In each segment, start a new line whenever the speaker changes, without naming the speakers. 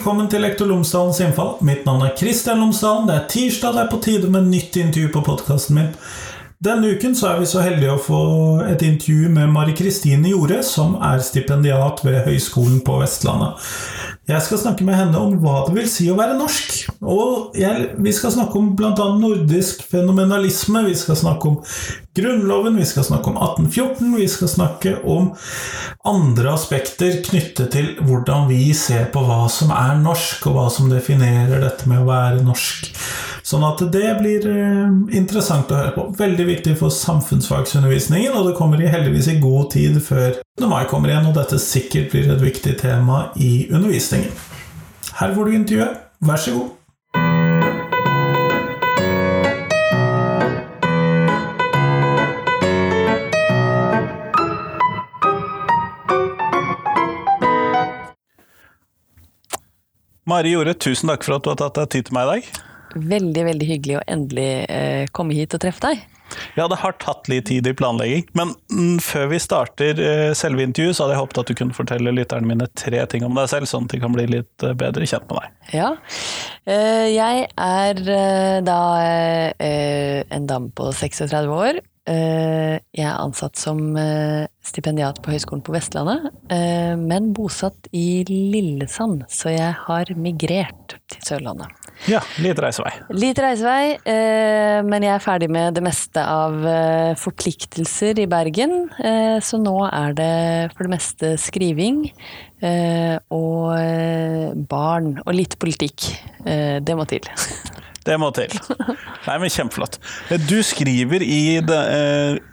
velkommen til Lektor Lomsdalens innfall. Mitt navn er Kristian Lomsdalen. Det er tirsdag, det er på tide med nytt intervju på podkasten min. Denne uken så er vi så heldige å få et intervju med Mari Kristine Jorde, som er stipendiat ved Høgskolen på Vestlandet. Jeg skal snakke med henne om hva det vil si å være norsk. Og jeg, vi skal snakke om bl.a. nordisk fenomenalisme, vi skal snakke om Grunnloven, vi skal snakke om 1814, vi skal snakke om andre aspekter knyttet til hvordan vi ser på hva som er norsk, og hva som definerer dette med å være norsk. Sånn at det blir eh, interessant å høre på. Veldig viktig for samfunnsfagsundervisningen, og det kommer heldigvis i god tid før mai kommer igjen, og dette sikkert blir et viktig tema i undervisningen. Her får du intervjuet. Vær så god. Mari Jorde, tusen takk for at du har tatt deg tid til meg i dag.
Veldig, veldig hyggelig å endelig eh, komme hit og treffe deg.
Ja, det har tatt litt tid i planlegging, men mm, før vi starter eh, selve intervjuet, så hadde jeg håpet at du kunne fortelle lytterne mine tre ting om deg selv, sånn at de kan bli litt eh, bedre kjent med deg.
Ja. Eh, jeg er da eh, en dame på 36 år. Jeg er ansatt som stipendiat på Høgskolen på Vestlandet, men bosatt i Lillesand, så jeg har migrert til Sørlandet.
Ja, litt reisevei.
Litt reisevei, eh, men jeg er ferdig med det meste av eh, forpliktelser i Bergen. Eh, så nå er det for det meste skriving og barn og litt politikk. Det må til.
Det må til. Nei, men Kjempeflott. Du skriver i det,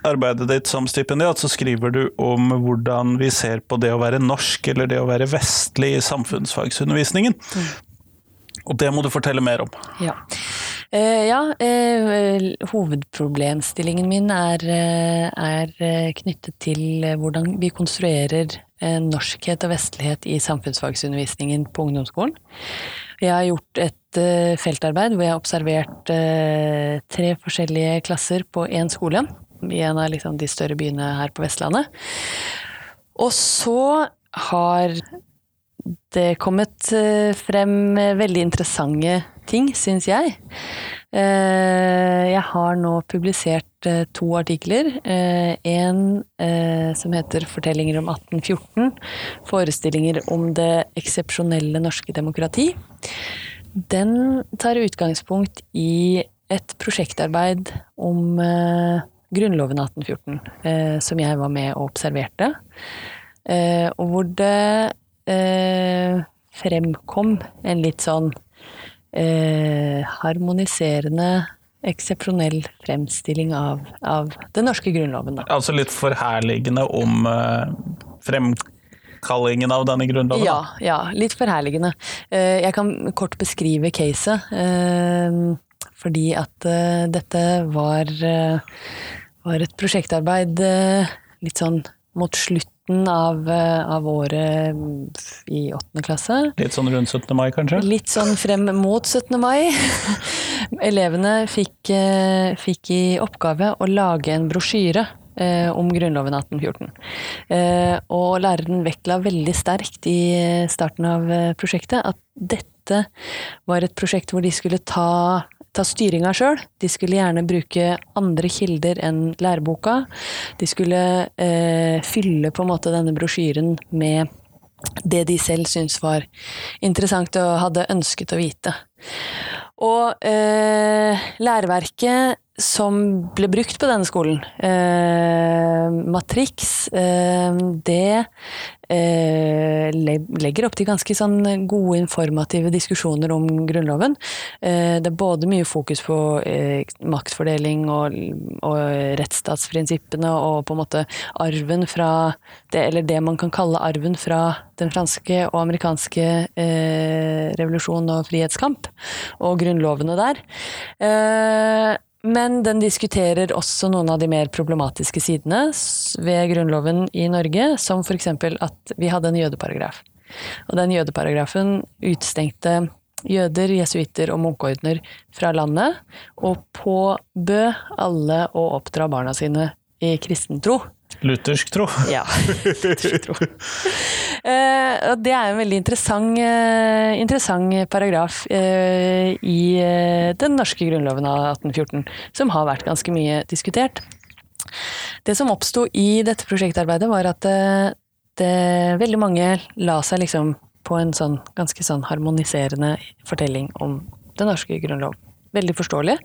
arbeidet ditt som stipendiat, så skriver du om hvordan vi ser på det å være norsk, eller det å være vestlig i samfunnsfagsundervisningen. Mm. Og det må du fortelle mer om.
Ja. Uh, ja uh, hovedproblemstillingen min er, uh, er, knyttet til hvordan vi konstruerer norskhet og vestlighet i samfunnsfagsundervisningen på ungdomsskolen. Jeg har gjort et feltarbeid hvor jeg har observert tre forskjellige klasser på én skole. I en av liksom, de større byene her på Vestlandet. Og så har det kommet eh, frem veldig interessante ting, syns jeg. Eh, jeg har nå publisert eh, to artikler. En som heter 'Fortellinger om 1814'. Forestillinger om det eksepsjonelle norske demokrati. Den tar utgangspunkt i et prosjektarbeid om Grunnloven 1814, som jeg var med og observerte. Og hvor det eh, fremkom en litt sånn eh, harmoniserende eksepsjonell fremstilling av, av, den norske grunnloven. Da.
Altså litt forherligende om eh, fremkallingen av denne grunnloven?
Ja, ja litt forherligende. Eh, jeg kan kort beskrive caset. Uh, fordi at dette var, var, et prosjektarbeid litt sånn mot slutten av, eh, av året mm, i åttende klasse.
Litt sånn rundt 17. mai, kanskje?
Litt sånn frem mot 17. mai. Elevene fikk, eh, fikk, i oppgave å lage en brosjyre eh, om Grunnloven 1814. og læreren vektla veldig sterkt i starten av prosjektet at dette var et prosjekt hvor de skulle ta ta styringa sjøl. De skulle gjerne bruke andre kilder enn læreboka. De skulle eh, fylle på en måte denne brosjyren med det de selv syntes var interessant og hadde ønsket å vite. Og eh, læreverket som ble brukt på denne skolen, eh, Matrix, eh, det eh, legger opp til ganske sånn gode, informative diskusjoner om Grunnloven. Eh, det er både mye fokus på eh, maktfordeling og, og, rettsstatsprinsippene og på en måte arven fra det, Eller det man kan kalle arven fra den franske og amerikanske eh, revolusjon og frihetskamp, og grunnlovene der. Men den diskuterer også noen av de mer problematiske sidene ved Grunnloven i Norge, som f.eks. at vi hadde en jødeparagraf. Og den jødeparagrafen utstengte jøder, jesuitter og munkeordner fra landet, og påbød alle å oppdra barna sine i kristen tro.
Luthersk tro.
Ja, luthersk tro. Eh, og det er en veldig interessant, eh, interessant paragraf eh, i den norske grunnloven av 1814, som har vært ganske mye diskutert. Det som oppsto i dette prosjektarbeidet, var at eh, det, veldig mange la seg liksom på en sånn ganske sånn harmoniserende fortelling om den norske grunnlov. Veldig forståelig.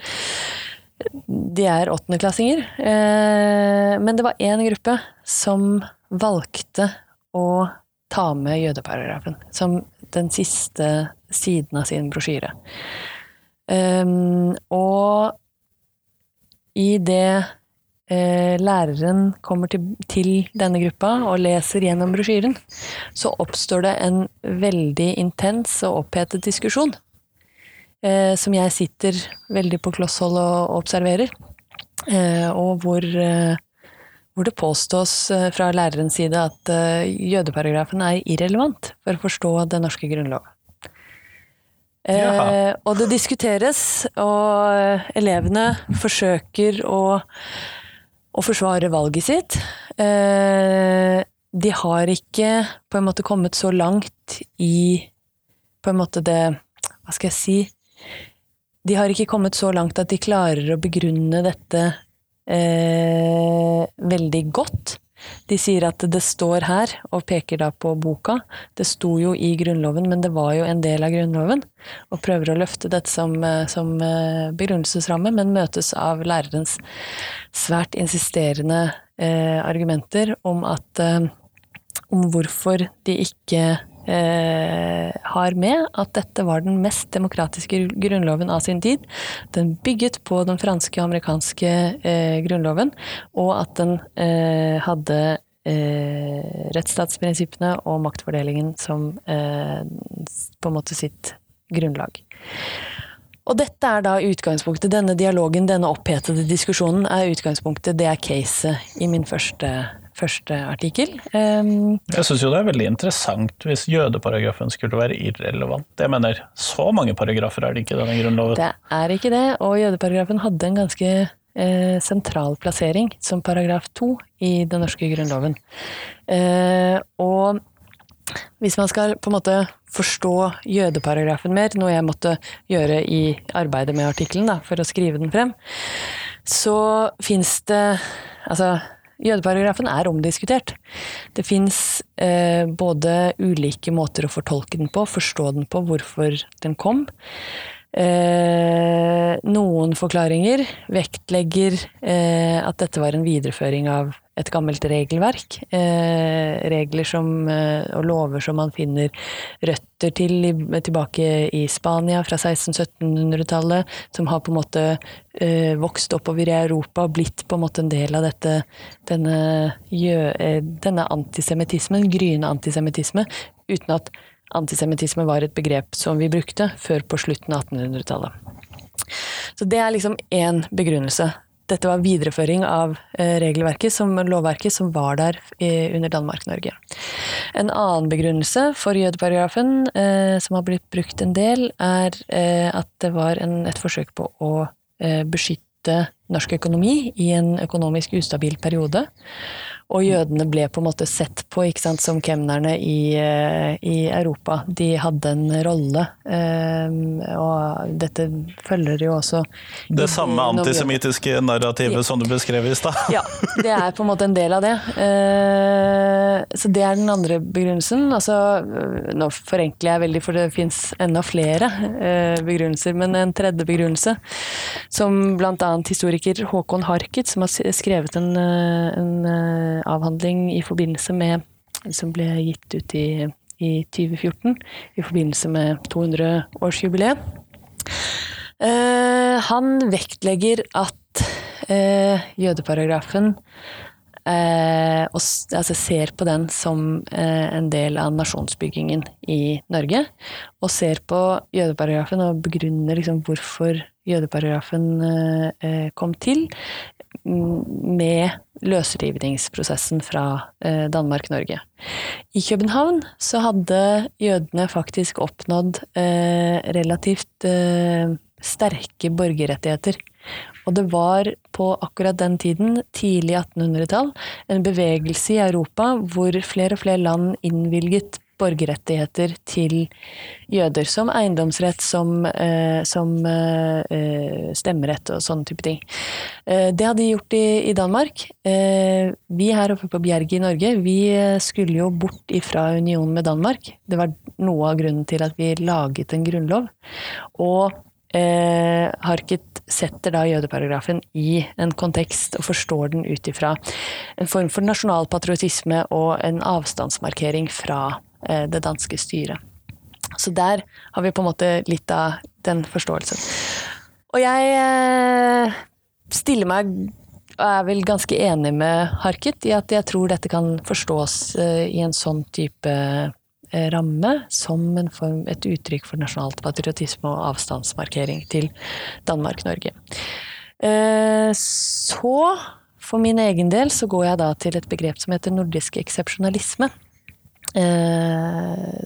De er åttendeklassinger, eh, men det var én gruppe som valgte å ta med jødeparagrafen som den siste siden av sin brosjyre. Um, og i det eh, læreren kommer til, denne gruppa og leser gjennom brosjyren, så oppstår det en veldig intens og opphetet diskusjon. Eh, som jeg sitter veldig på kloss hold og observerer. Eh, og hvor, eh, hvor, det påstås eh, fra lærerens side at eh, jødeparagrafen er irrelevant for å forstå den norske grunnlov. Eh, og det diskuteres, og elevene forsøker å, å forsvare valget sitt. Eh, de har ikke på en måte kommet så langt i på en måte det Hva skal jeg si? De har ikke kommet så langt at de klarer å begrunne dette eh, veldig godt. De sier at det står her, og peker da på boka. Det sto jo i Grunnloven, men det var jo en del av Grunnloven. Og prøver å løfte dette som, eh, som eh, begrunnelsesramme, men møtes av lærerens svært insisterende eh, argumenter om at eh, Om hvorfor de ikke eh, har med at dette var den mest demokratiske grunnloven av sin tid. Den bygget på den franske og amerikanske eh, grunnloven, og at den eh, hadde eh, rettsstatsprinsippene og maktfordelingen som eh, på en måte sitt grunnlag. Og dette er da utgangspunktet, denne dialogen, denne opphetede diskusjonen, er utgangspunktet, det er caset i min første første artikkel. Um,
jeg syns jo det er veldig interessant hvis jødeparagrafen skulle være irrelevant. Jeg mener, så mange paragrafer er det ikke i denne grunnloven.
Det er ikke det, og jødeparagrafen hadde en ganske eh, sentral plassering som paragraf to i den norske grunnloven. Eh, og hvis man skal på en måte forstå jødeparagrafen mer, noe jeg måtte gjøre i arbeidet med artikkelen for å skrive den frem, så fins det Altså, Jødeparagrafen er omdiskutert. Det fins eh, både ulike måter å fortolke den på, forstå den på, hvorfor den kom. Eh, noen forklaringer vektlegger eh, at dette var en videreføring av et gammelt regelverk. Eh, regler som, eh, og lover som man finner røtter til i, tilbake i Spania fra 1600-1700-tallet, som har på en måte eh, vokst oppover i Europa og blitt på en måte en del av dette, denne, eh, denne antisemittismen, gryende antisemittisme, uten at antisemittisme var et begrep som vi brukte før på slutten av 1800-tallet. Så det er liksom én begrunnelse dette var videreføring av eh, regelverket, som, lovverket, som var der under Danmark-Norge. En annen begrunnelse for jødeparagrafen, eh, som har blitt brukt en del, er eh, at det var en, et forsøk på å beskytte norsk økonomi i en økonomisk ustabil periode. Og jødene ble på en måte sett på ikke sant, som kemnerne i, eh, i Europa. De hadde en rolle, um, og dette følger jo også
Det samme antisemittiske narrativet ja. som du beskrev i stad?
ja, det er på en måte en del av det. Uh, så det er den andre begrunnelsen. Altså, nå forenkler jeg veldig, for det fins enda flere begrunnelser, men en tredje begrunnelse, som bl.a. historiker Håkon Harket, som har skrevet en, en avhandling i forbindelse med Som ble gitt ut i, i 2014 i forbindelse med 200-årsjubileet. Eh, han vektlegger at eh, jødeparagrafen eh, og, altså ser på den som en del av nasjonsbyggingen i Norge. Og ser på jødeparagrafen og begrunner liksom hvorfor jødeparagrafen kom til, med løsrivningsprosessen fra eh, Danmark-Norge. I København så hadde jødene faktisk oppnådd eh, relativt eh, sterke borgerrettigheter. Og det var på akkurat den tiden, tidlig 1800-tall, en bevegelse i Europa hvor flere og flere land innvilget borgerrettigheter til jøder. Som eiendomsrett, som, eh, som eh, stemmerett og sånne type ting. Eh, det hadde de gjort i, i Danmark. Eh, vi her oppe på Bjerget i Norge, vi eh, skulle jo bort ifra unionen med Danmark. Det var noe av grunnen til at vi laget en grunnlov. Og eh, Harket setter da jødeparagrafen i en kontekst og forstår den ut ifra en form for nasjonal patriotisme og en avstandsmarkering fra eh, det danske styret. Så der har vi på en måte litt av den forståelsen. Og jeg eh, stiller meg og er vel ganske enig med Harket i at jeg tror dette kan forstås eh, i en sånn type eh, ramme som form, et uttrykk for nasjonalt patriotisme og avstandsmarkering til Danmark-Norge. Eh, så, for min egen del, så går jeg da til et begrep som heter nordisk eksepsjonalisme.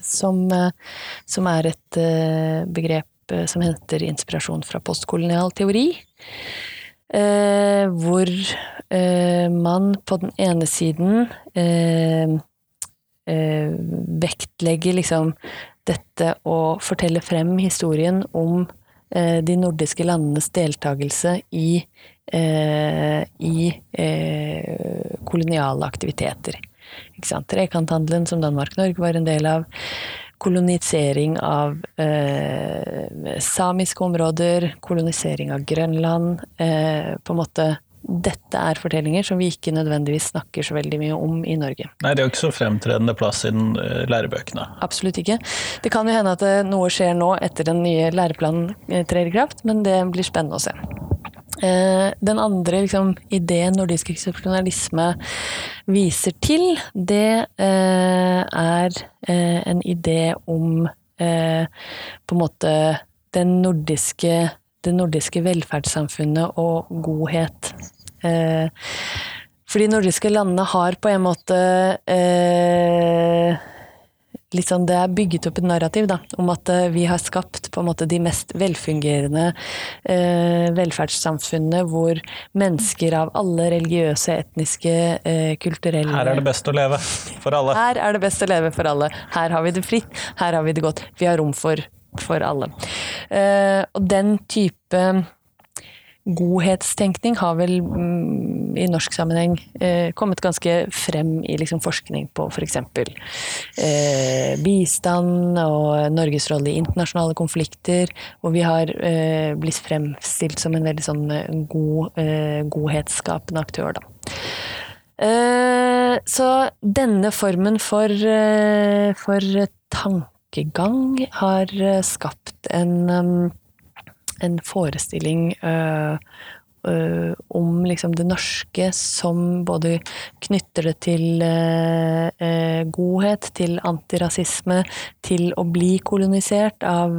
Som, som er et begrep som henter inspirasjon fra postkolonial teori. Eh, hvor eh, man på den ene siden eh, vektlegger liksom dette å fortelle frem historien om de nordiske landenes deltakelse i, i koloniale aktiviteter. Trekanthandelen som Danmark-Norge var en del av kolonisering av eh, samiske områder, kolonisering av Grønland. Eh, på en måte dette er fortellinger som vi ikke nødvendigvis snakker så veldig mye om i Norge.
Nei, det er jo ikke så fremtredende plass i den, uh, lærebøkene.
Absolutt ikke. Det kan jo hende at noe skjer nå etter den nye læreplanen trer i kraft, men det blir spennende å se. Eh, den andre liksom, ideen nordisk eksepsjonalisme viser til, det eh, er eh, en idé om på en måte den nordiske, det nordiske velferdssamfunnet og godhet. For de nordiske landene har på en måte sånn, Det er bygget opp et narrativ da, om at eh, vi har skapt måte de mest velfungerende eh, velferdssamfunnene hvor mennesker av alle religiøse, etniske, eh, kulturelle
Her er det best å leve for alle.
Her er det best å leve for alle. Her har vi det fritt, her har vi det godt. Vi har rom for, for alle. Eh, og den type godhetstenkning har vel mm, i norsk sammenheng eh, kommet ganske frem i liksom, forskning på f.eks. Eh, bistand og Norges rolle i internasjonale konflikter, og vi har eh, blitt fremstilt som en veldig sånn eh, god, eh, godhetsskapende aktør, da. Eh, så denne formen for, for tankegang har skapt en en forestilling øh, øh, om liksom det norske som både knytter det til øh, godhet, til antirasisme, til å bli kolonisert av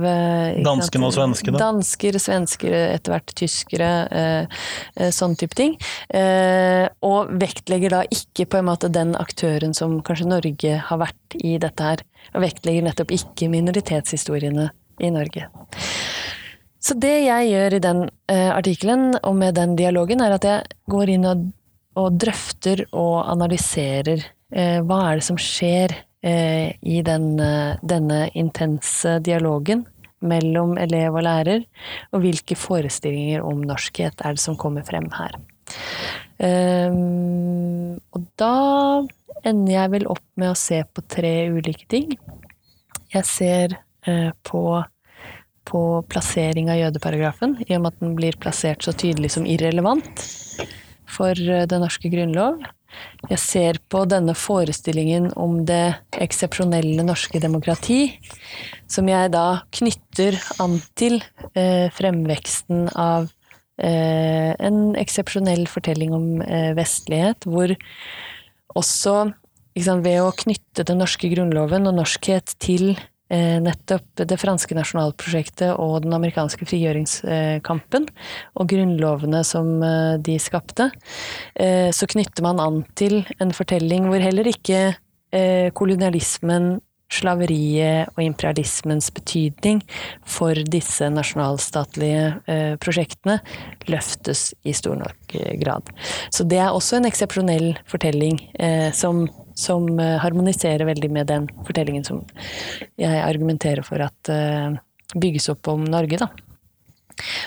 Danskene og svenskene?
Dansker, svensker, etter hvert tyskere, sånn type ting. og vektlegger da ikke på en måte den aktøren som kanskje Norge har vært i dette her. Og vektlegger nettopp ikke minoritetshistoriene i Norge. Så det jeg gjør i den uh, artikkelen og med den dialogen, er at jeg går inn og, og drøfter og analyserer uh, hva er det som skjer uh, i den, denne intense dialogen mellom elev og lærer, og hvilke forestillinger om norskhet er det som kommer frem her. Um, og da ender jeg vel opp med å se på tre ulike ting. Jeg ser på på plassering av jødeparagrafen, i og med at den blir plassert så tydelig som irrelevant for eh, den norske grunnlov. Jeg ser på denne forestillingen om det eksepsjonelle norske demokrati, som jeg da knytter an til eh, fremveksten av eh, en eksepsjonell fortelling om eh, vestlighet, hvor også liksom, ved å knytte den norske grunnloven og norskhet til nettopp det franske nasjonalprosjektet og den amerikanske frigjøringskampen, og grunnlovene som eh, de skapte, eh, så knytter man an til en fortelling hvor heller ikke kolonialismen slaveriet og imperialismens betydning for disse nasjonalstatlige eh, prosjektene løftes i stor nok eh, grad. Så det er også en eksepsjonell fortelling eh, som, som harmoniserer veldig med den fortellingen som jeg argumenterer for at bygges opp om Norge, da.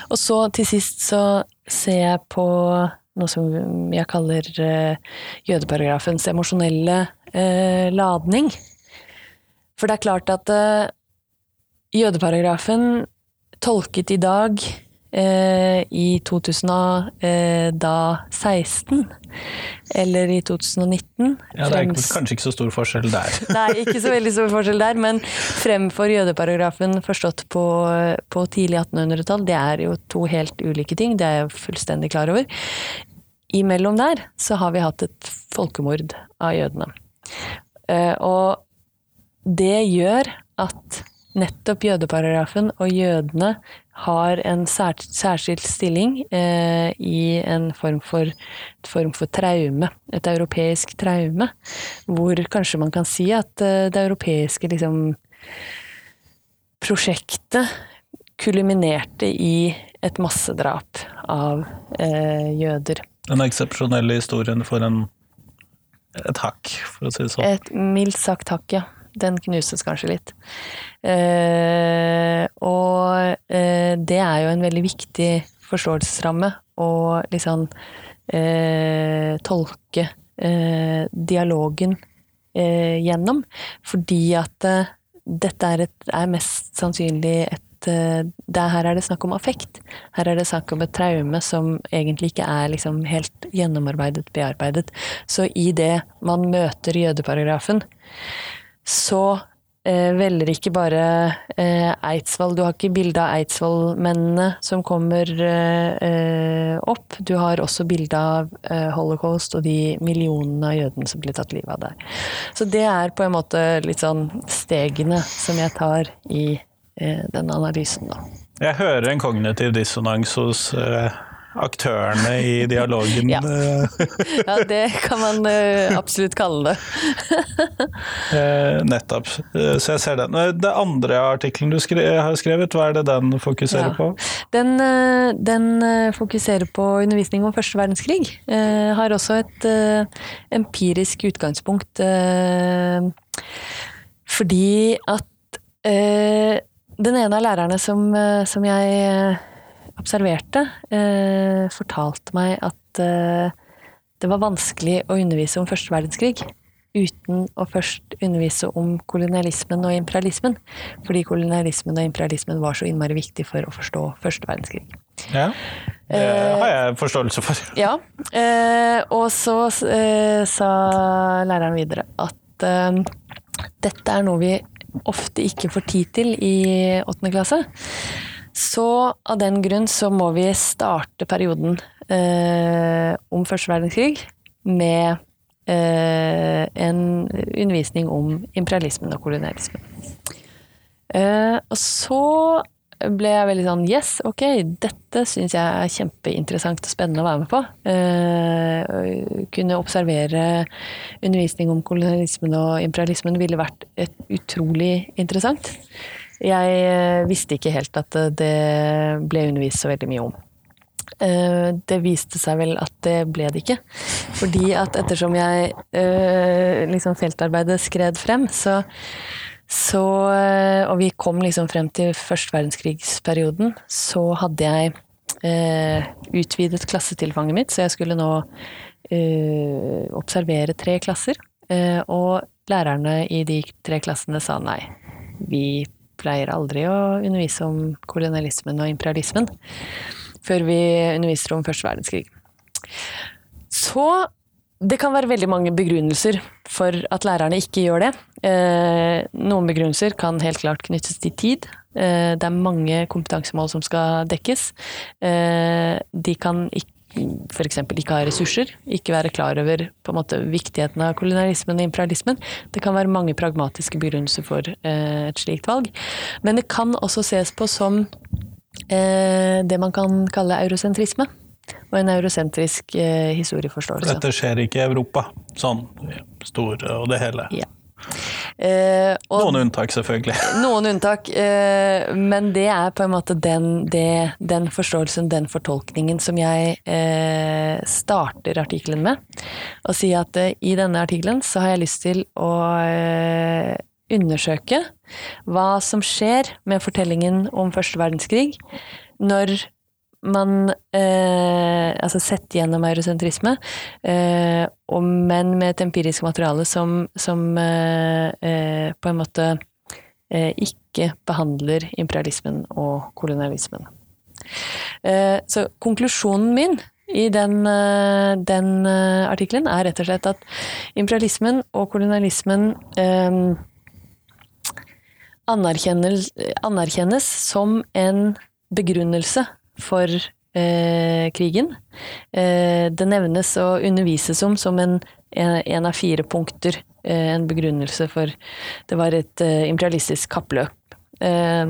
Og så til sist så ser jeg på noe som jeg kaller jødeparagrafens emosjonelle ladning. For det er klart at uh, jødeparagrafen tolket i dag i 2016 eller i 2019
Ja, Det er kanskje ikke så stor forskjell der.
Nei, ikke så veldig stor forskjell der, men fremfor jødeparagrafen forstått på, på tidlig 1800-tall, det er jo to helt ulike ting, det er jeg fullstendig klar over. Imellom der så har vi hatt et folkemord av jødene. Og det gjør at nettopp jødeparagrafen og jødene har en særskilt stilling eh, i en form for, form for, traume. Et europeisk traume. Hvor kanskje man kan si at eh, det europeiske liksom, prosjektet kulminerte i et massedrap av eh, jøder.
Den eksepsjonelle historien for en, et hakk, for å si det sånn.
Et mildt sagt hakk, ja den knuses kanskje litt. Eh, og eh, det er jo en veldig viktig forståelsesramme å liksom eh, tolke eh, dialogen eh, gjennom. Fordi at eh, dette er, et, er, mest sannsynlig et her er det snakk om affekt. Her er det snakk om et traume som egentlig ikke er liksom helt gjennomarbeidet, bearbeidet. Så i det man møter jødeparagrafen, så eh, velger ikke bare eh, Eidsvoll Du har ikke bilde av Eidsvoll-mennene som kommer eh, opp. Du har også bilde av eh, holocaust og de millionene av jødene som blir tatt livet av der. Så det er på en måte litt sånn stegene som jeg tar i eh, den analysen, da.
Jeg hører en kognitiv dissonans hos eh, aktørene i dialogen.
ja. ja. det kan man uh, absolutt kalle det.
uh, nettopp. Så jeg ser den. Det andre artikkelen du har skrevet, hva er det den fokuserer ja. på?
Den, den, fokuserer på undervisning om første verdenskrig. har også et empirisk utgangspunkt. fordi at den ene av lærerne som, som jeg observerte, eh, fortalte meg at eh, det var vanskelig å undervise om første verdenskrig uten å først undervise om kolonialismen og imperialismen. Fordi kolonialismen og imperialismen var så innmari viktig for å forstå første verdenskrig.
Ja, det har jeg forståelse for.
Eh, ja, eh, og så eh, sa læreren videre at eh, dette er noe vi ofte ikke får tid til i åttende klasse. Så av den grunn så må vi starte perioden eh, om første verdenskrig med eh, en undervisning om imperialismen og kolonialismen. Eh, og så ble jeg veldig sånn Yes, ok, dette syns jeg er kjempeinteressant og spennende å være med på. Eh, kunne observere undervisning om kolonialismen og imperialismen ville vært utrolig interessant. Jeg eh, visste ikke helt at eh, det ble undervist så veldig mye om. Eh, det viste seg vel at det ble det ikke. Fordi at ettersom jeg liksom feltarbeidet skred frem, så, så Og vi kom liksom frem til første verdenskrigsperioden, så hadde jeg utvidet klassetilfanget mitt, så jeg skulle nå observere tre klasser. Og lærerne i de tre klassene sa nei. Vi pleier aldri å undervise om kolonialismen og imperialismen før vi underviser om første verdenskrig. Så det kan være veldig mange begrunnelser for at lærerne ikke gjør det. Eh, noen begrunnelser kan helt klart knyttes til tid. Eh, det er mange kompetansemål som skal dekkes. Eh, de kan ikke f.eks. ikke ha ressurser, ikke være klar over på en måte viktigheten av kolonialismen og imperialismen. Det kan være mange pragmatiske begrunnelser for eh, et slikt valg. Men det kan også ses på som eh, det man kan kalle eurosentrisme. Og en eurosentrisk eh, historieforståelse.
Dette skjer ikke i Europa, sånn store og det hele?
Ja. Eh, og
Noen unntak, selvfølgelig.
noen unntak, eh, men det er på en måte den, det, den forståelsen, den fortolkningen, som jeg eh, starter artikkelen med. Å si at eh, i denne artikkelen så har jeg lyst til å eh, undersøke hva som skjer med fortellingen om første verdenskrig når man eh, altså sett gjennom eurosentrisme, eh, og, men med et empirisk materiale som, som eh, eh, på en måte eh, ikke behandler imperialismen og kolonialismen. Eh, så konklusjonen min i den, den artikkelen er rett og slett at imperialismen og kolonialismen anerkjennes som en begrunnelse for eh, krigen. Eh, det nevnes og undervises om som en, en, en av fire punkter. Eh, en begrunnelse for Det var et eh, imperialistisk kappløp. eh,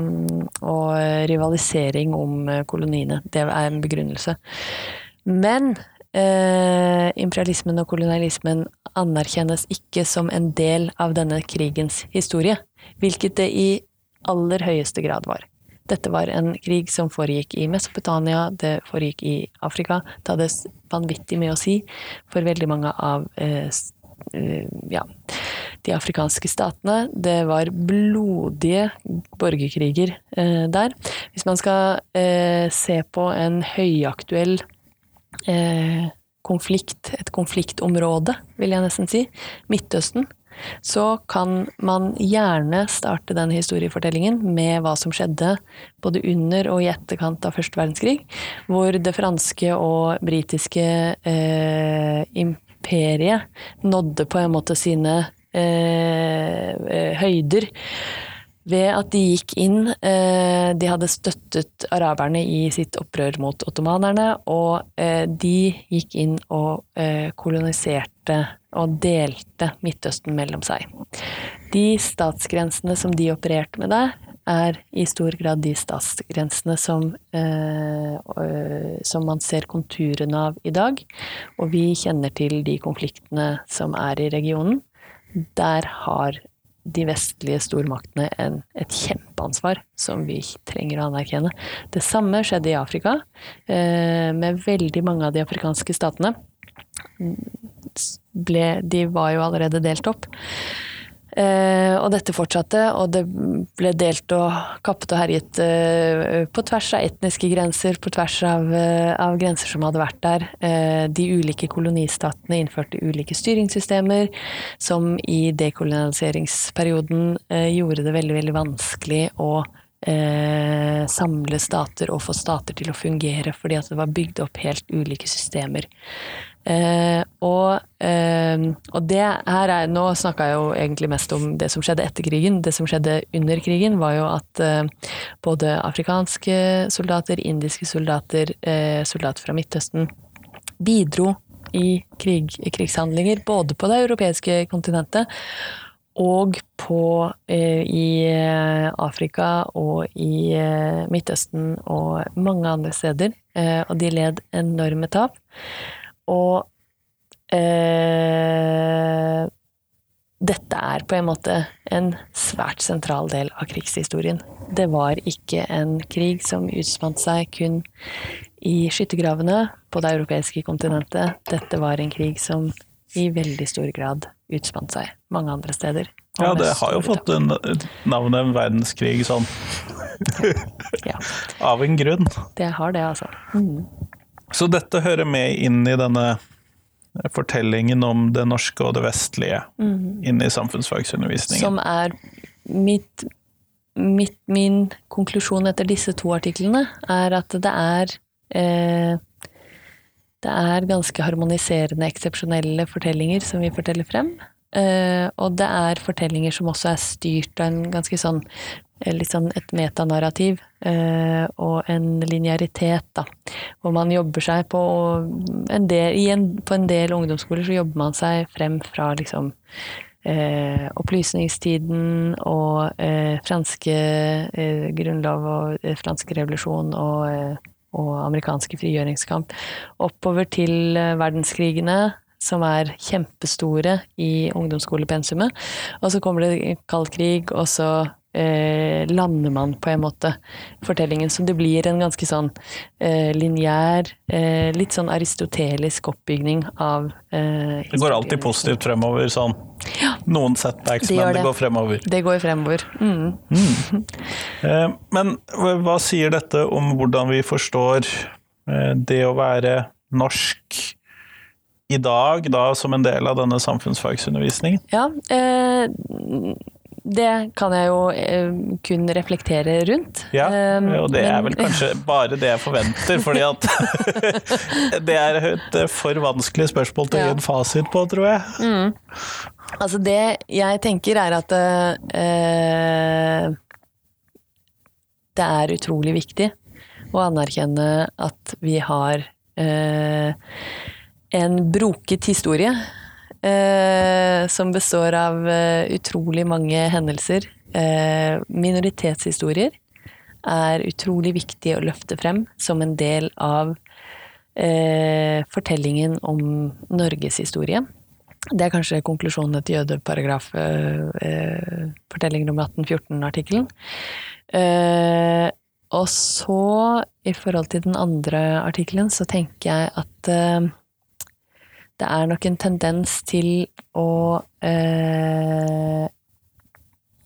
og rivalisering om eh, koloniene. Det er en begrunnelse. Men eh, imperialismen og kolonialismen anerkjennes ikke som en del av denne krigens historie, hvilket det i aller høyeste grad var. Dette var en krig som foregikk i Mesopotamia, det foregikk i Afrika. Det hadde vanvittig mye å si for veldig mange av eh, eh, ja, de afrikanske statene. Det var blodige borgerkriger eh, der. Hvis man skal eh, se på en høyaktuell eh, konflikt, et konfliktområde, vil jeg nesten si, Midtøsten, så kan man gjerne starte den historiefortellingen med hva som skjedde både under og i etterkant av første verdenskrig, hvor det franske og britiske eh, imperiet nådde på en måte sine eh, eh, høyder ved at de gikk inn eh, De hadde støttet araberne i sitt opprør mot ottomanerne, og eh, de gikk inn og koloniserte og delte Midtøsten mellom seg. De statsgrensene som de opererte med der, er i stor grad de statsgrensene som, eh, øh, som man ser konturene av i dag. Og vi kjenner til de konfliktene som er i regionen. Der har de vestlige stormaktene en, et kjempeansvar som vi trenger å anerkjenne. Det samme skjedde i Afrika, eh, med veldig mange av de afrikanske statene. Ble, de var jo allerede delt opp. Eh, og dette fortsatte, og det ble delt og kappet og herjet eh, på tvers av etniske grenser, på tvers av, eh, av grenser som hadde vært der. Eh, de ulike kolonistatene innførte ulike styringssystemer, som i dekolonialiseringsperioden eh, gjorde det veldig, veldig vanskelig å samle stater og få stater til å fungere, fordi at det var bygd opp helt ulike systemer. Eh, og, eh, og det her er Nå snakka jeg jo egentlig mest om det som skjedde etter krigen. Det som skjedde under krigen, var jo at eh, både afrikanske soldater, indiske soldater, eh, soldater fra Midtøsten bidro i krig, krigshandlinger, både på det europeiske kontinentet og på, eh, i eh, Afrika og i Midtøsten og mange andre steder. Og de led enorme tap. Og eh, dette er på en måte en svært sentral del av krigshistorien. Det var ikke en krig som utspant seg kun i skyttergravene på det europeiske kontinentet. Dette var en krig som i veldig stor grad utspant seg mange andre steder.
Ja, det har jo fått en, navnet en verdenskrig sånn.
Ja,
av en grunn.
det har det, altså. Mm.
Så dette hører med inn i denne fortellingen om det norske og det vestlige inn i samfunnsfagsundervisningen.
Som er mitt, mitt, min konklusjon etter disse to artiklene, er at det er eh, Det er ganske harmoniserende, eksepsjonelle fortellinger som vi forteller frem. Eh, og det er fortellinger som også er styrt av en ganske sånn sånn et metanarrativ eh, og en linearitet, da. Hvor man jobber seg på en del, en, På en del ungdomsskoler så jobber man seg frem fra liksom eh, opplysningstiden og eh, franske eh, grunnlov og eh, fransk revolusjon og, eh, og amerikanske frigjøringskamp oppover til verdenskrigene, som er kjempestore i ungdomsskolepensumet. Og så kommer det kald krig, og så eh, lander man på en måte fortellingen. Så det blir en ganske sånn eh, lineær, eh, litt sånn aristotelisk oppbygning av eh,
Det går alltid positivt fremover, sånn. Noen setbacks,
Det
men det
det.
går fremover.
Det går fremover. Mm.
Eh, Men hva sier dette om hvordan vi forstår eh, det å være norsk i dag, da som en del av denne samfunnsfagsundervisningen?
Ja, eh, det kan jeg jo eh, kun reflektere rundt.
Ja,
Eh,
og det er vel kanskje bare det jeg forventer, fordi at det er et eh, for vanskelig spørsmål til å gi en fasit på, tror jeg.
Altså det jeg tenker er at eh, det er utrolig viktig å anerkjenne at vi har eh, en broket historie eh, som består av eh, utrolig mange hendelser. Eh, minoritetshistorier er utrolig viktig å løfte frem som en del av eh, fortellingen om Norges historie. Det er kanskje konklusjonen etter jødeparagraf, eh, eh, om 1814-artikkelen. Eh, og så, i forhold til den andre artikkelen, så tenker jeg at det er nok en tendens til å eh,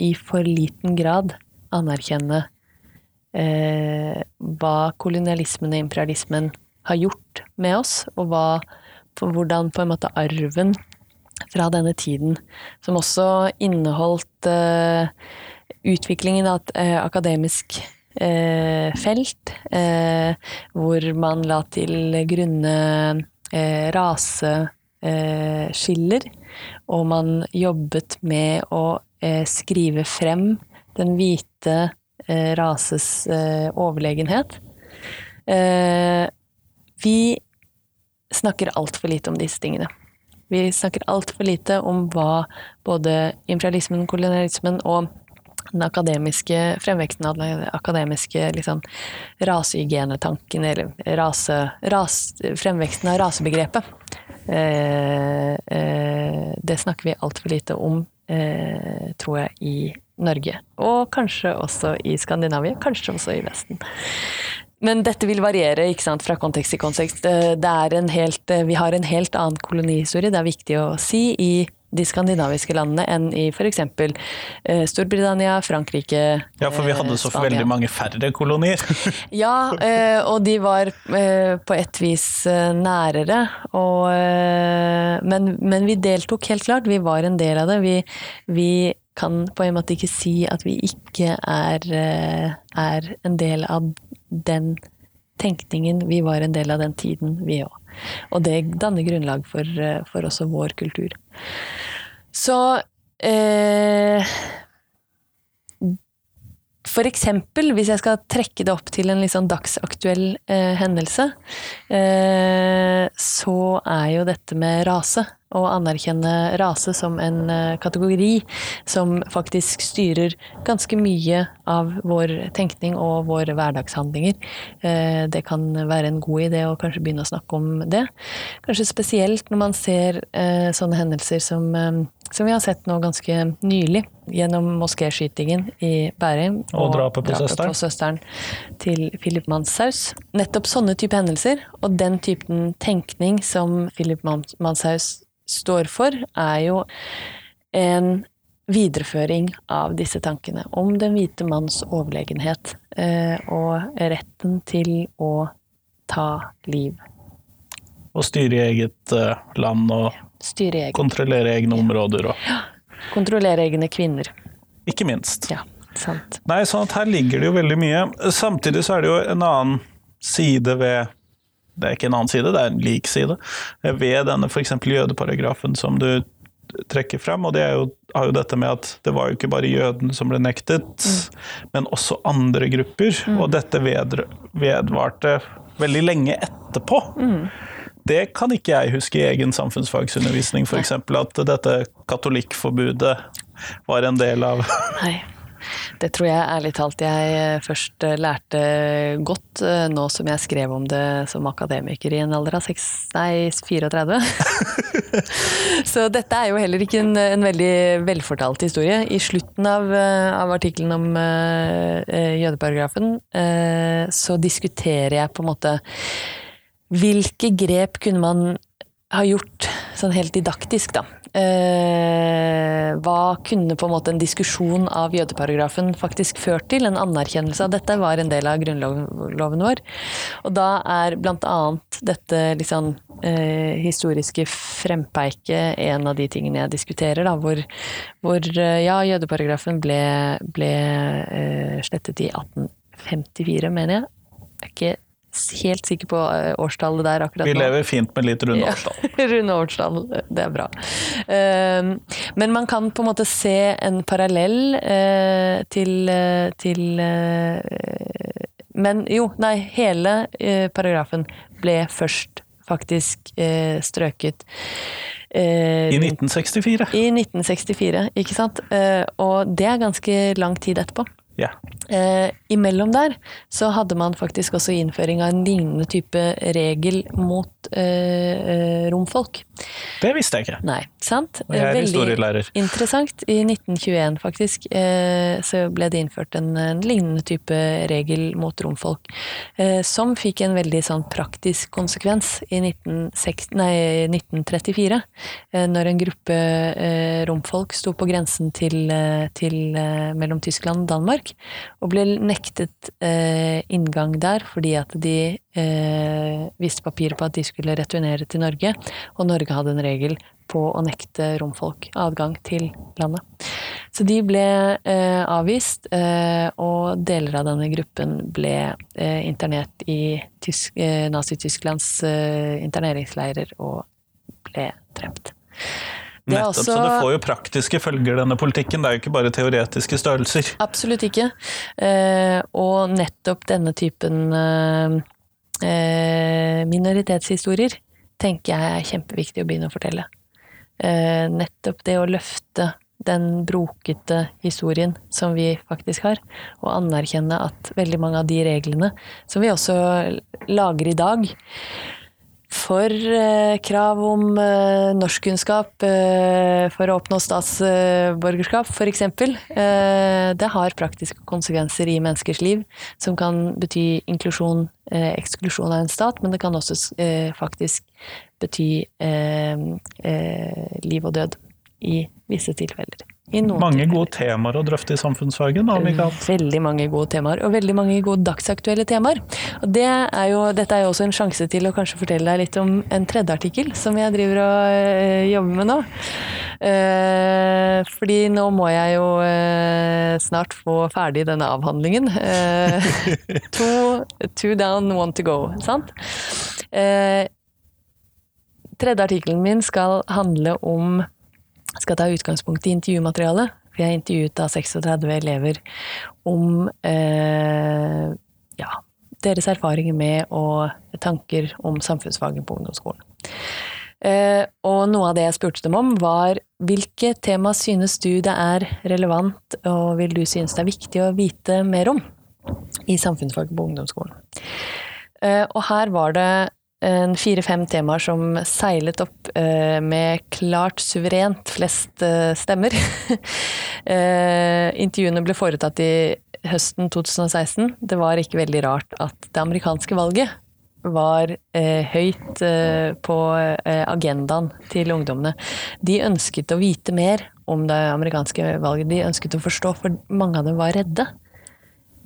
i for liten grad anerkjenne eh, hva kolonialismen og imperialismen har gjort med oss, og hva, hvordan på en måte arven fra denne tiden, som også inneholdt eh, utviklingen av et eh, akademisk eh, felt, eh, hvor man la til grunne eh, raseskiller, og man jobbet med å eh, skrive frem den hvite eh, rases eh, overlegenhet. Eh, vi snakker altfor lite om disse tingene. Vi snakker altfor lite om hva både imperialismen, kolonialismen og den akademiske fremveksten av den akademiske liksom, rasehygienetanken, eller rase, ras, fremveksten av rasebegrepet. Eh, eh, det snakker vi altfor lite om, eh, tror jeg, i Norge. Og kanskje også i Skandinavia, kanskje også i Vesten. Men dette vil variere ikke sant, fra kontekst til kontekst. Eh, Det er en helt, eh, vi har en helt annen kolonihistorie, det er viktig å si, i de skandinaviske landene enn i f.eks. Storbritannia, Frankrike
Ja, for vi hadde
eh,
så
Spania.
veldig mange færre kolonier.
Ja, eh, og de var eh, på et vis eh, nærere. Og, eh, men, men vi deltok helt klart, vi var en del av det. Vi, vi kan på en måte ikke si at vi ikke er, eh, er en del av den tenkningen. Vi var en del av den tiden, vi òg. Og det danner grunnlag for, eh, for også vår kultur. Så eh, eksempel, hvis jeg skal trekke det opp til en litt sånn dagsaktuell eh, hendelse, eh, så er jo dette med rase, å anerkjenne rase som en eh, kategori som faktisk styrer ganske mye av vår tenkning og våre hverdagshandlinger. Eh, det kan være en god idé å kanskje begynne å snakke om det. Kanskje spesielt når man ser eh, sånne hendelser som eh, som vi har sett nå ganske nylig, gjennom moskéskytingen i Bærum.
Og drapet på søsteren.
på søsteren til Philip Manshaus. Nettopp sånne type hendelser, og den typen tenkning som Philip Manshaus står for, er jo en videreføring av disse tankene om den hvite manns overlegenhet eh, og retten til å ta liv.
Og styre i eget eh, land og
Styre eget.
kontrollere egne områder og
Kontrollere egne kvinner.
Ikke minst.
Ja, sant.
Nei, sånn at her ligger det jo veldig mye. Samtidig så er det jo en annen side ved Det er ikke en annen side, det er en lik side. Ved denne f.eks. jødeparagrafen som du trekker frem, og det er jo, har jo dette med at det var jo ikke bare jødene som ble nektet, men også andre grupper. Og dette vedvarte veldig lenge etterpå. Det kan ikke jeg huske i egen samfunnsfagsundervisning, f.eks. at dette katolikkforbudet var en del av
Nei. Det tror jeg ærlig talt jeg eh, først eh, lærte godt eh, nå som jeg skrev om det som akademiker i en alder av 6, nei, 34. Så dette er jo heller ikke en, en veldig velfortalt historie. I slutten av, av artikkelen om uh, jødeparagrafen uh, så diskuterer jeg på en måte hvilke grep kunne man ha gjort sånn helt didaktisk, da. Eh, hva kunne på en måte en diskusjon av jødeparagrafen faktisk ført til? En anerkjennelse av dette var en del av grunnloven vår. Og da er blant annet dette liksom, eh, historiske frempeiket en av de tingene jeg diskuterer, da, hvor, hvor eh, ja, jødeparagrafen ble, ble eh, slettet i 1854, mener jeg. Jeg er ikke helt sikker på eh, årstallet der akkurat
nå. Vi lever fint med litt runde
årstall. Ja, runde årstall, det er bra. Ehm, men man kan på en måte se en parallell eh, til, eh, til Men jo, nei, hele paragrafen ble først faktisk strøket.
I 1964.
I 1964, ikke sant. Og det er ganske lang tid etterpå.
Ja.
Eh, imellom der så hadde man faktisk også innføring av en lignende type regel mot eh, eh romfolk.
Det visste jeg ikke.
Nei, sant?
Og jeg er
Veldig
historielærer.
interessant. I 1921 faktisk eh, så ble det innført en, en, lignende type regel mot romfolk. Eh, som fikk en veldig sånn praktisk konsekvens i 1960, nei, 1934. Eh, når en gruppe romfolk sto på grensen til, til mellom Tyskland og Danmark Danmark, og ble nektet eh, inngang der fordi at de eh, viste papirer på at de skulle returnere til Norge, og Norge hadde en regel på å nekte romfolk adgang til landet. Så de ble eh, avvist, eh, og deler av denne gruppen ble eh, internert i eh, Nazi-Tysklands interneringsleirer og ble drept.
Nettopp, også, så det får jo praktiske følger, denne politikken. Det er jo ikke bare teoretiske størrelser.
Absolutt ikke. Eh, og nettopp denne typen eh, eh, minoritetshistorier tenker jeg er kjempeviktig å begynne å fortelle. Nettopp det å løfte den brokete historien som vi faktisk har, og anerkjenne at veldig mange av de reglene som vi også lager i dag, for eh, krav om eh, norskkunnskap eh, for å oppnå statsborgerskap, f.eks. Eh, det har praktiske konsekvenser i menneskers liv, som kan bety inklusjon, eh, eksklusjon av en stat, men det kan også faktisk bety liv og død i visse tilfeller
mange gode temaer å drøfte i samfunnsfagen? da, Mikael?
Veldig mange gode temaer, og veldig mange gode dagsaktuelle temaer. Og det er jo, dette er jo også en sjanse til å kanskje fortelle deg litt om en tredje artikkel som jeg driver og øh, jobber med nå. Eh, fordi nå må jeg jo eh, snart få ferdig denne avhandlingen. Eh, two, two, down, one to go, sant? tredje artikkelen min skal handle om skal ta utgangspunkt i intervjumaterialet. For jeg intervjuet da 36 elever om eh, ja, deres erfaringer med og tanker om samfunnsfaget på ungdomsskolen. Eh, og noe av det jeg spurte dem om, var hvilke tema synes du det er relevant, og vil du synes det er viktig å vite mer om i samfunnsfaget på ungdomsskolen? Eh, og her var det fire-fem temaer som seilet opp eh, med klart suverent flest eh, stemmer. eh, intervjuene ble foretatt i høsten 2016. Det var ikke veldig rart at det amerikanske valget var eh, høyt eh, på eh, agendaen til ungdommene. De ønsket å vite mer om det amerikanske valget. De ønsket å forstå, for mange av dem var redde.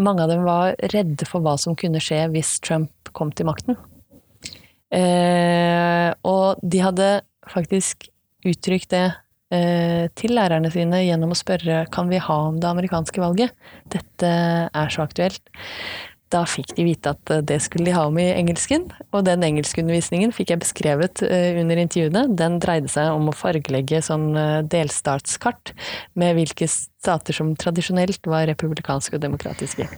Mange av dem var redde for hva som kunne skje hvis Trump kom til makten. Eh, og de hadde faktisk uttrykt det eh, til lærerne sine gjennom å spørre kan vi ha om det amerikanske valget. Dette er så aktuelt. Da fikk de vite at det skulle de ha om i engelsken, og den engelskundervisningen fikk jeg beskrevet eh, under intervjuene. Den dreide seg om å fargelegge sånn eh, delstatskart med hvilke stater som tradisjonelt var republikanske og demokratiske.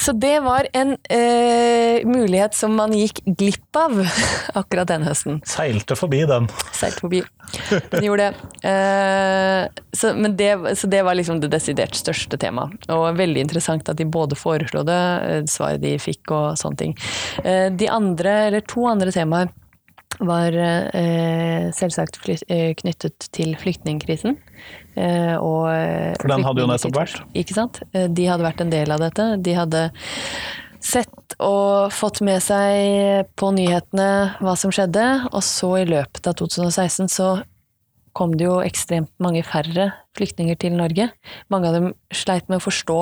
Så det var en eh, mulighet som man gikk glipp av akkurat den høsten.
Seilte forbi den.
Seilte forbi. Den gjorde det. Eh, så, det. så, det. var liksom det desidert største temaet. Og veldig interessant at de både foreslo det, eh, svaret de fikk og sånne ting. Eh, de andre, eller to andre temaer var eh, selvsagt eh, knyttet til flyktningkrisen.
Eh, og eh, For den hadde jo nettopp vært?
Ikke sant. Eh, de hadde vært en del av dette. De hadde sett og fått med seg på nyhetene hva som skjedde, og så i løpet av 2016 så kom det jo ekstremt mange færre flyktninger til Norge. Mange av dem sleit med å forstå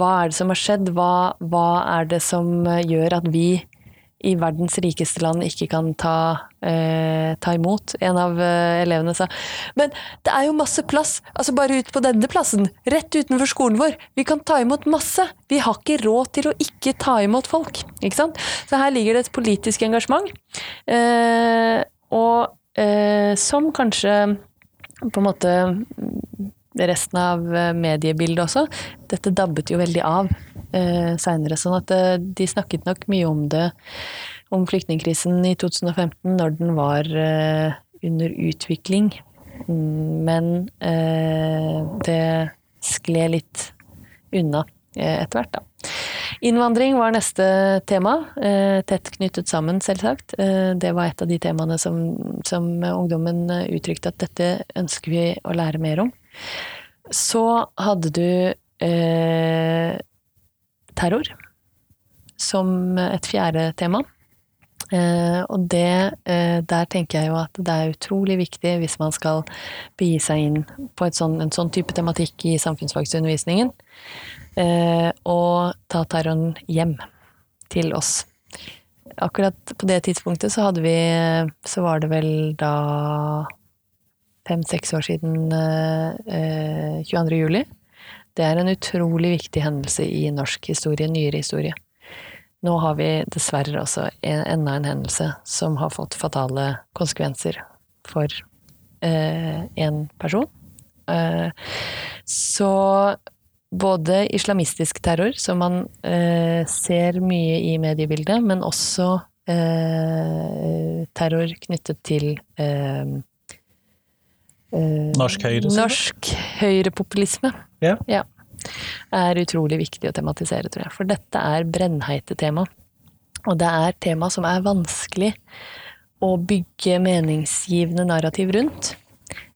hva er det som har skjedd, hva, hva er det som gjør at vi i verdens rikeste land ikke kan ta, eh, ta imot. En av eh, elevene sa men det er jo masse plass, altså bare ut på denne plassen, rett utenfor skolen vår. Vi kan ta imot masse. Vi har ikke råd til å ikke ta imot folk. Ikke sant? Så her ligger det et politisk engasjement. Eh, og eh, som kanskje på en måte resten av eh, mediebildet også. Dette dabbet jo veldig av eh, seinere. Sånn at eh, de snakket nok mye om det, om flyktningkrisen i 2015, når den var eh, under utvikling. Men eh, det skled litt unna eh, etter hvert, da. Innvandring var neste tema, eh, tett knyttet sammen, selvsagt. Det var et av de temaene som, som ungdommen uttrykte at dette ønsker vi å lære mer om. Så hadde du eh, terror som et fjerde tema. Eh, og det, eh, der tenker jeg jo at det er utrolig viktig hvis man skal begi seg inn på sånn, en sånn type tematikk i samfunnsfagsundervisningen, eh, og ta terroren hjem til oss. Akkurat på det tidspunktet så hadde vi Så var det vel da fem-seks år siden eh, 22. juli. Det er en utrolig viktig hendelse i norsk historie, nyere historie. Nå har vi dessverre også en, enda en hendelse som har fått fatale konsekvenser for eh, en person. Eh, så både islamistisk terror, som man eh, ser mye i mediebildet, men også eh, terror knyttet til eh,
Eh, norsk høyre?
Norsk høyrepopulisme.
Ja.
ja. Er utrolig viktig å tematisere, tror jeg. For dette er brennheite tema. Og det er tema som er vanskelig å bygge meningsgivende narrativ rundt.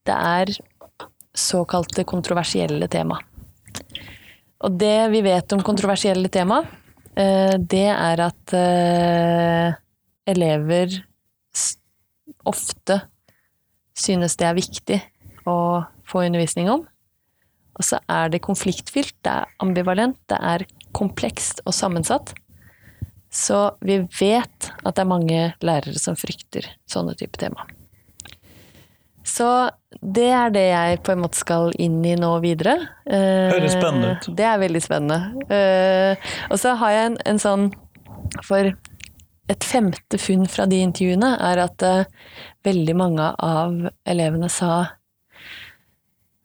Det er såkalte kontroversielle tema. Og det vi vet om kontroversielle tema, eh, det er at eh, elever ofte synes det er viktig å få undervisning om. Og så er det konfliktfylt, det er ambivalent, det er komplekst og sammensatt. Så vi vet at det er mange lærere som frykter sånne type tema. Så det er det jeg på en måte skal inn i nå videre.
Høres spennende ut.
Det er veldig spennende. Eh, og så har jeg en, en sånn For et femte funn fra de intervjuene er at uh, veldig mange av elevene sa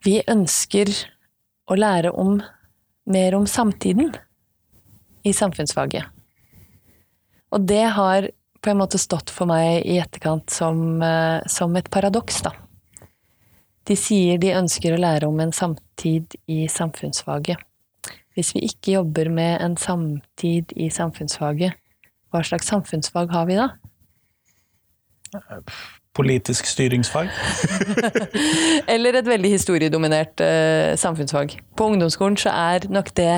vi ønsker å lære om mer om samtiden i samfunnsfaget. Og det har på en måte stått for meg i etterkant som, uh, som et paradoks, da. De sier de ønsker å lære om en samtid i samfunnsfaget. Hvis vi ikke jobber med en samtid i samfunnsfaget, hva slags samfunnsfag har vi da?
Politisk styringsfag?
Eller et veldig historiedominert uh, samfunnsfag. På ungdomsskolen så er nok det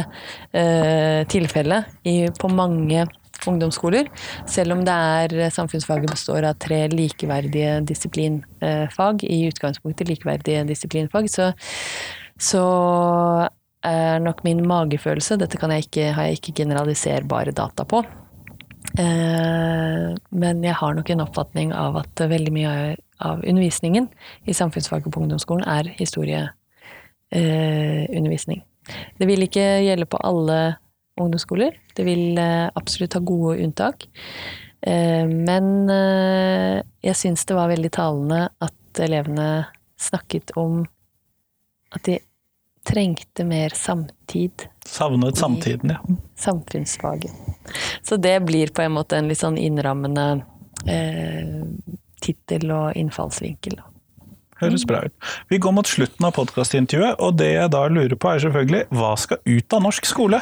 uh, tilfellet på mange ungdomsskoler. Selv om det er samfunnsfaget består av tre likeverdige disiplinfag, i utgangspunktet likeverdige disiplinfag, så, så er nok min magefølelse Dette jeg ikke, har jeg ikke generaliserbare data på. Eh, men jeg har nok en oppfatning av at veldig mye av undervisningen i samfunnsfaget på ungdomsskolen er historieundervisning. Det vil ikke gjelde på alle ungdomsskoler. Det vil eh, absolutt ha gode unntak. Eh, men jeg syns det var veldig talende at elevene snakket om at de trengte mer samtid.
Savnet samtiden, ja.
Samfunnsfaget. Så det blir på en måte en litt sånn innrammende eh, tittel og innfallsvinkel. Da.
Høres bra ut. Vi går mot slutten av podkastintervjuet, og det jeg da lurer på er selvfølgelig hva skal ut av norsk skole?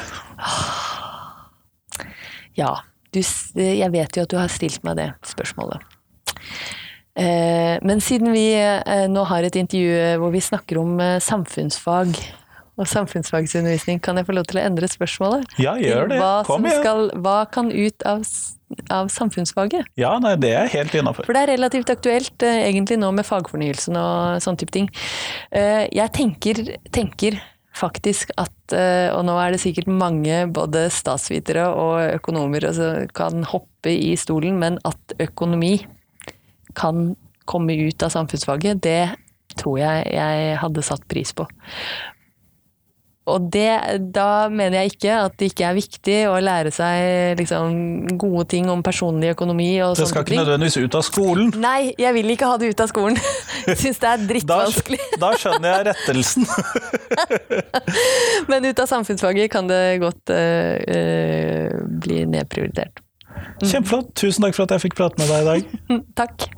Ja, du, jeg vet jo at du har stilt meg det spørsmålet. Eh, men siden vi eh, nå har et intervju hvor vi snakker om eh, samfunnsfag og samfunnsfagsundervisning, kan jeg få lov til å endre spørsmålet?
Ja, gjør det.
Hva,
Kom igjen.
skal, hva kan ut av, av samfunnsfaget?
Ja, nei, det er helt innafor.
For det er relativt aktuelt eh, egentlig nå med fagfornyelsen og sånn type ting. Eh, jeg tenker, tenker faktisk at, eh, og nå er det sikkert mange både statsvitere og økonomer som kan hoppe i stolen, men at økonomi kan komme ut av samfunnsfaget, det tror jeg jeg hadde satt pris på. Og det, da mener jeg ikke at det ikke er viktig å lære seg liksom, gode ting om personlig økonomi og
Det
sånne
skal
ting.
ikke nødvendigvis ut av skolen.
Nei, jeg vil ikke ha det ut av skolen. Syns det er drittvanskelig.
da skjønner jeg rettelsen.
Men ut av samfunnsfaget kan det godt uh, uh, bli nedprioritert.
Kjempeflott. Tusen takk for at jeg fikk prate med deg i dag.
Takk.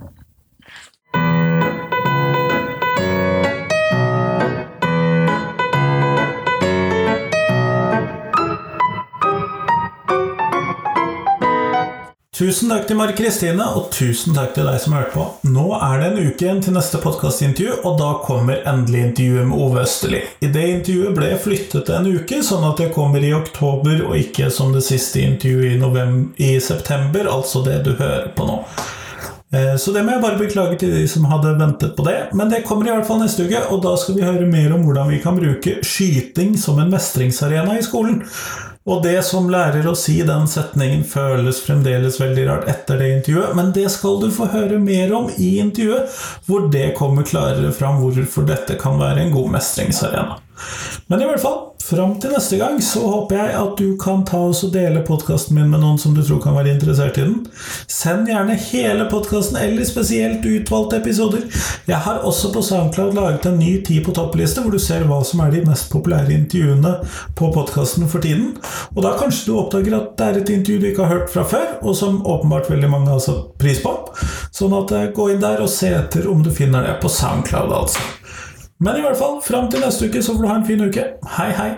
Tusen takk til Mari Kristine, og tusen takk til deg som hørte på. Nå er det en uke igjen til neste podkastintervju, og da kommer endelig intervjuet med Ove Østerli. I det intervjuet ble flyttet en uke, sånn at det kommer i oktober, og ikke som det siste intervjuet i, november, i september, altså det du hører på nå. Eh, Så det må jeg bare beklage til de som hadde ventet på det, men det kommer i hvert fall neste uke, og da skal vi høre mer om hvordan vi kan bruke skyting som en mestringsarena i skolen. Og det som lærer å si den setningen føles fremdeles veldig rart etter det intervjuet, men det skal du få høre mer om i intervjuet, hvor det kommer klarere fram hvorfor dette kan være en god mestringsarena. Men i hvert fall, fram til neste gang så håper jeg at du kan ta oss og dele podkasten min med noen som du tror kan være interessert i den. Send gjerne hele podkasten eller spesielt utvalgte episoder. Jeg har også på SoundCloud laget en ny Ti på toppliste, hvor du ser hva som er de mest populære intervjuene på podkasten for tiden. Og da kanskje du oppdager at det er et intervju du ikke har hørt fra før, og som åpenbart veldig mange har satt pris på. Sånn at eh, gå inn der og se etter om du finner det på SoundCloud, altså. Men i hvert fall, fram til neste uke så får du ha en fin uke. Hei, hei!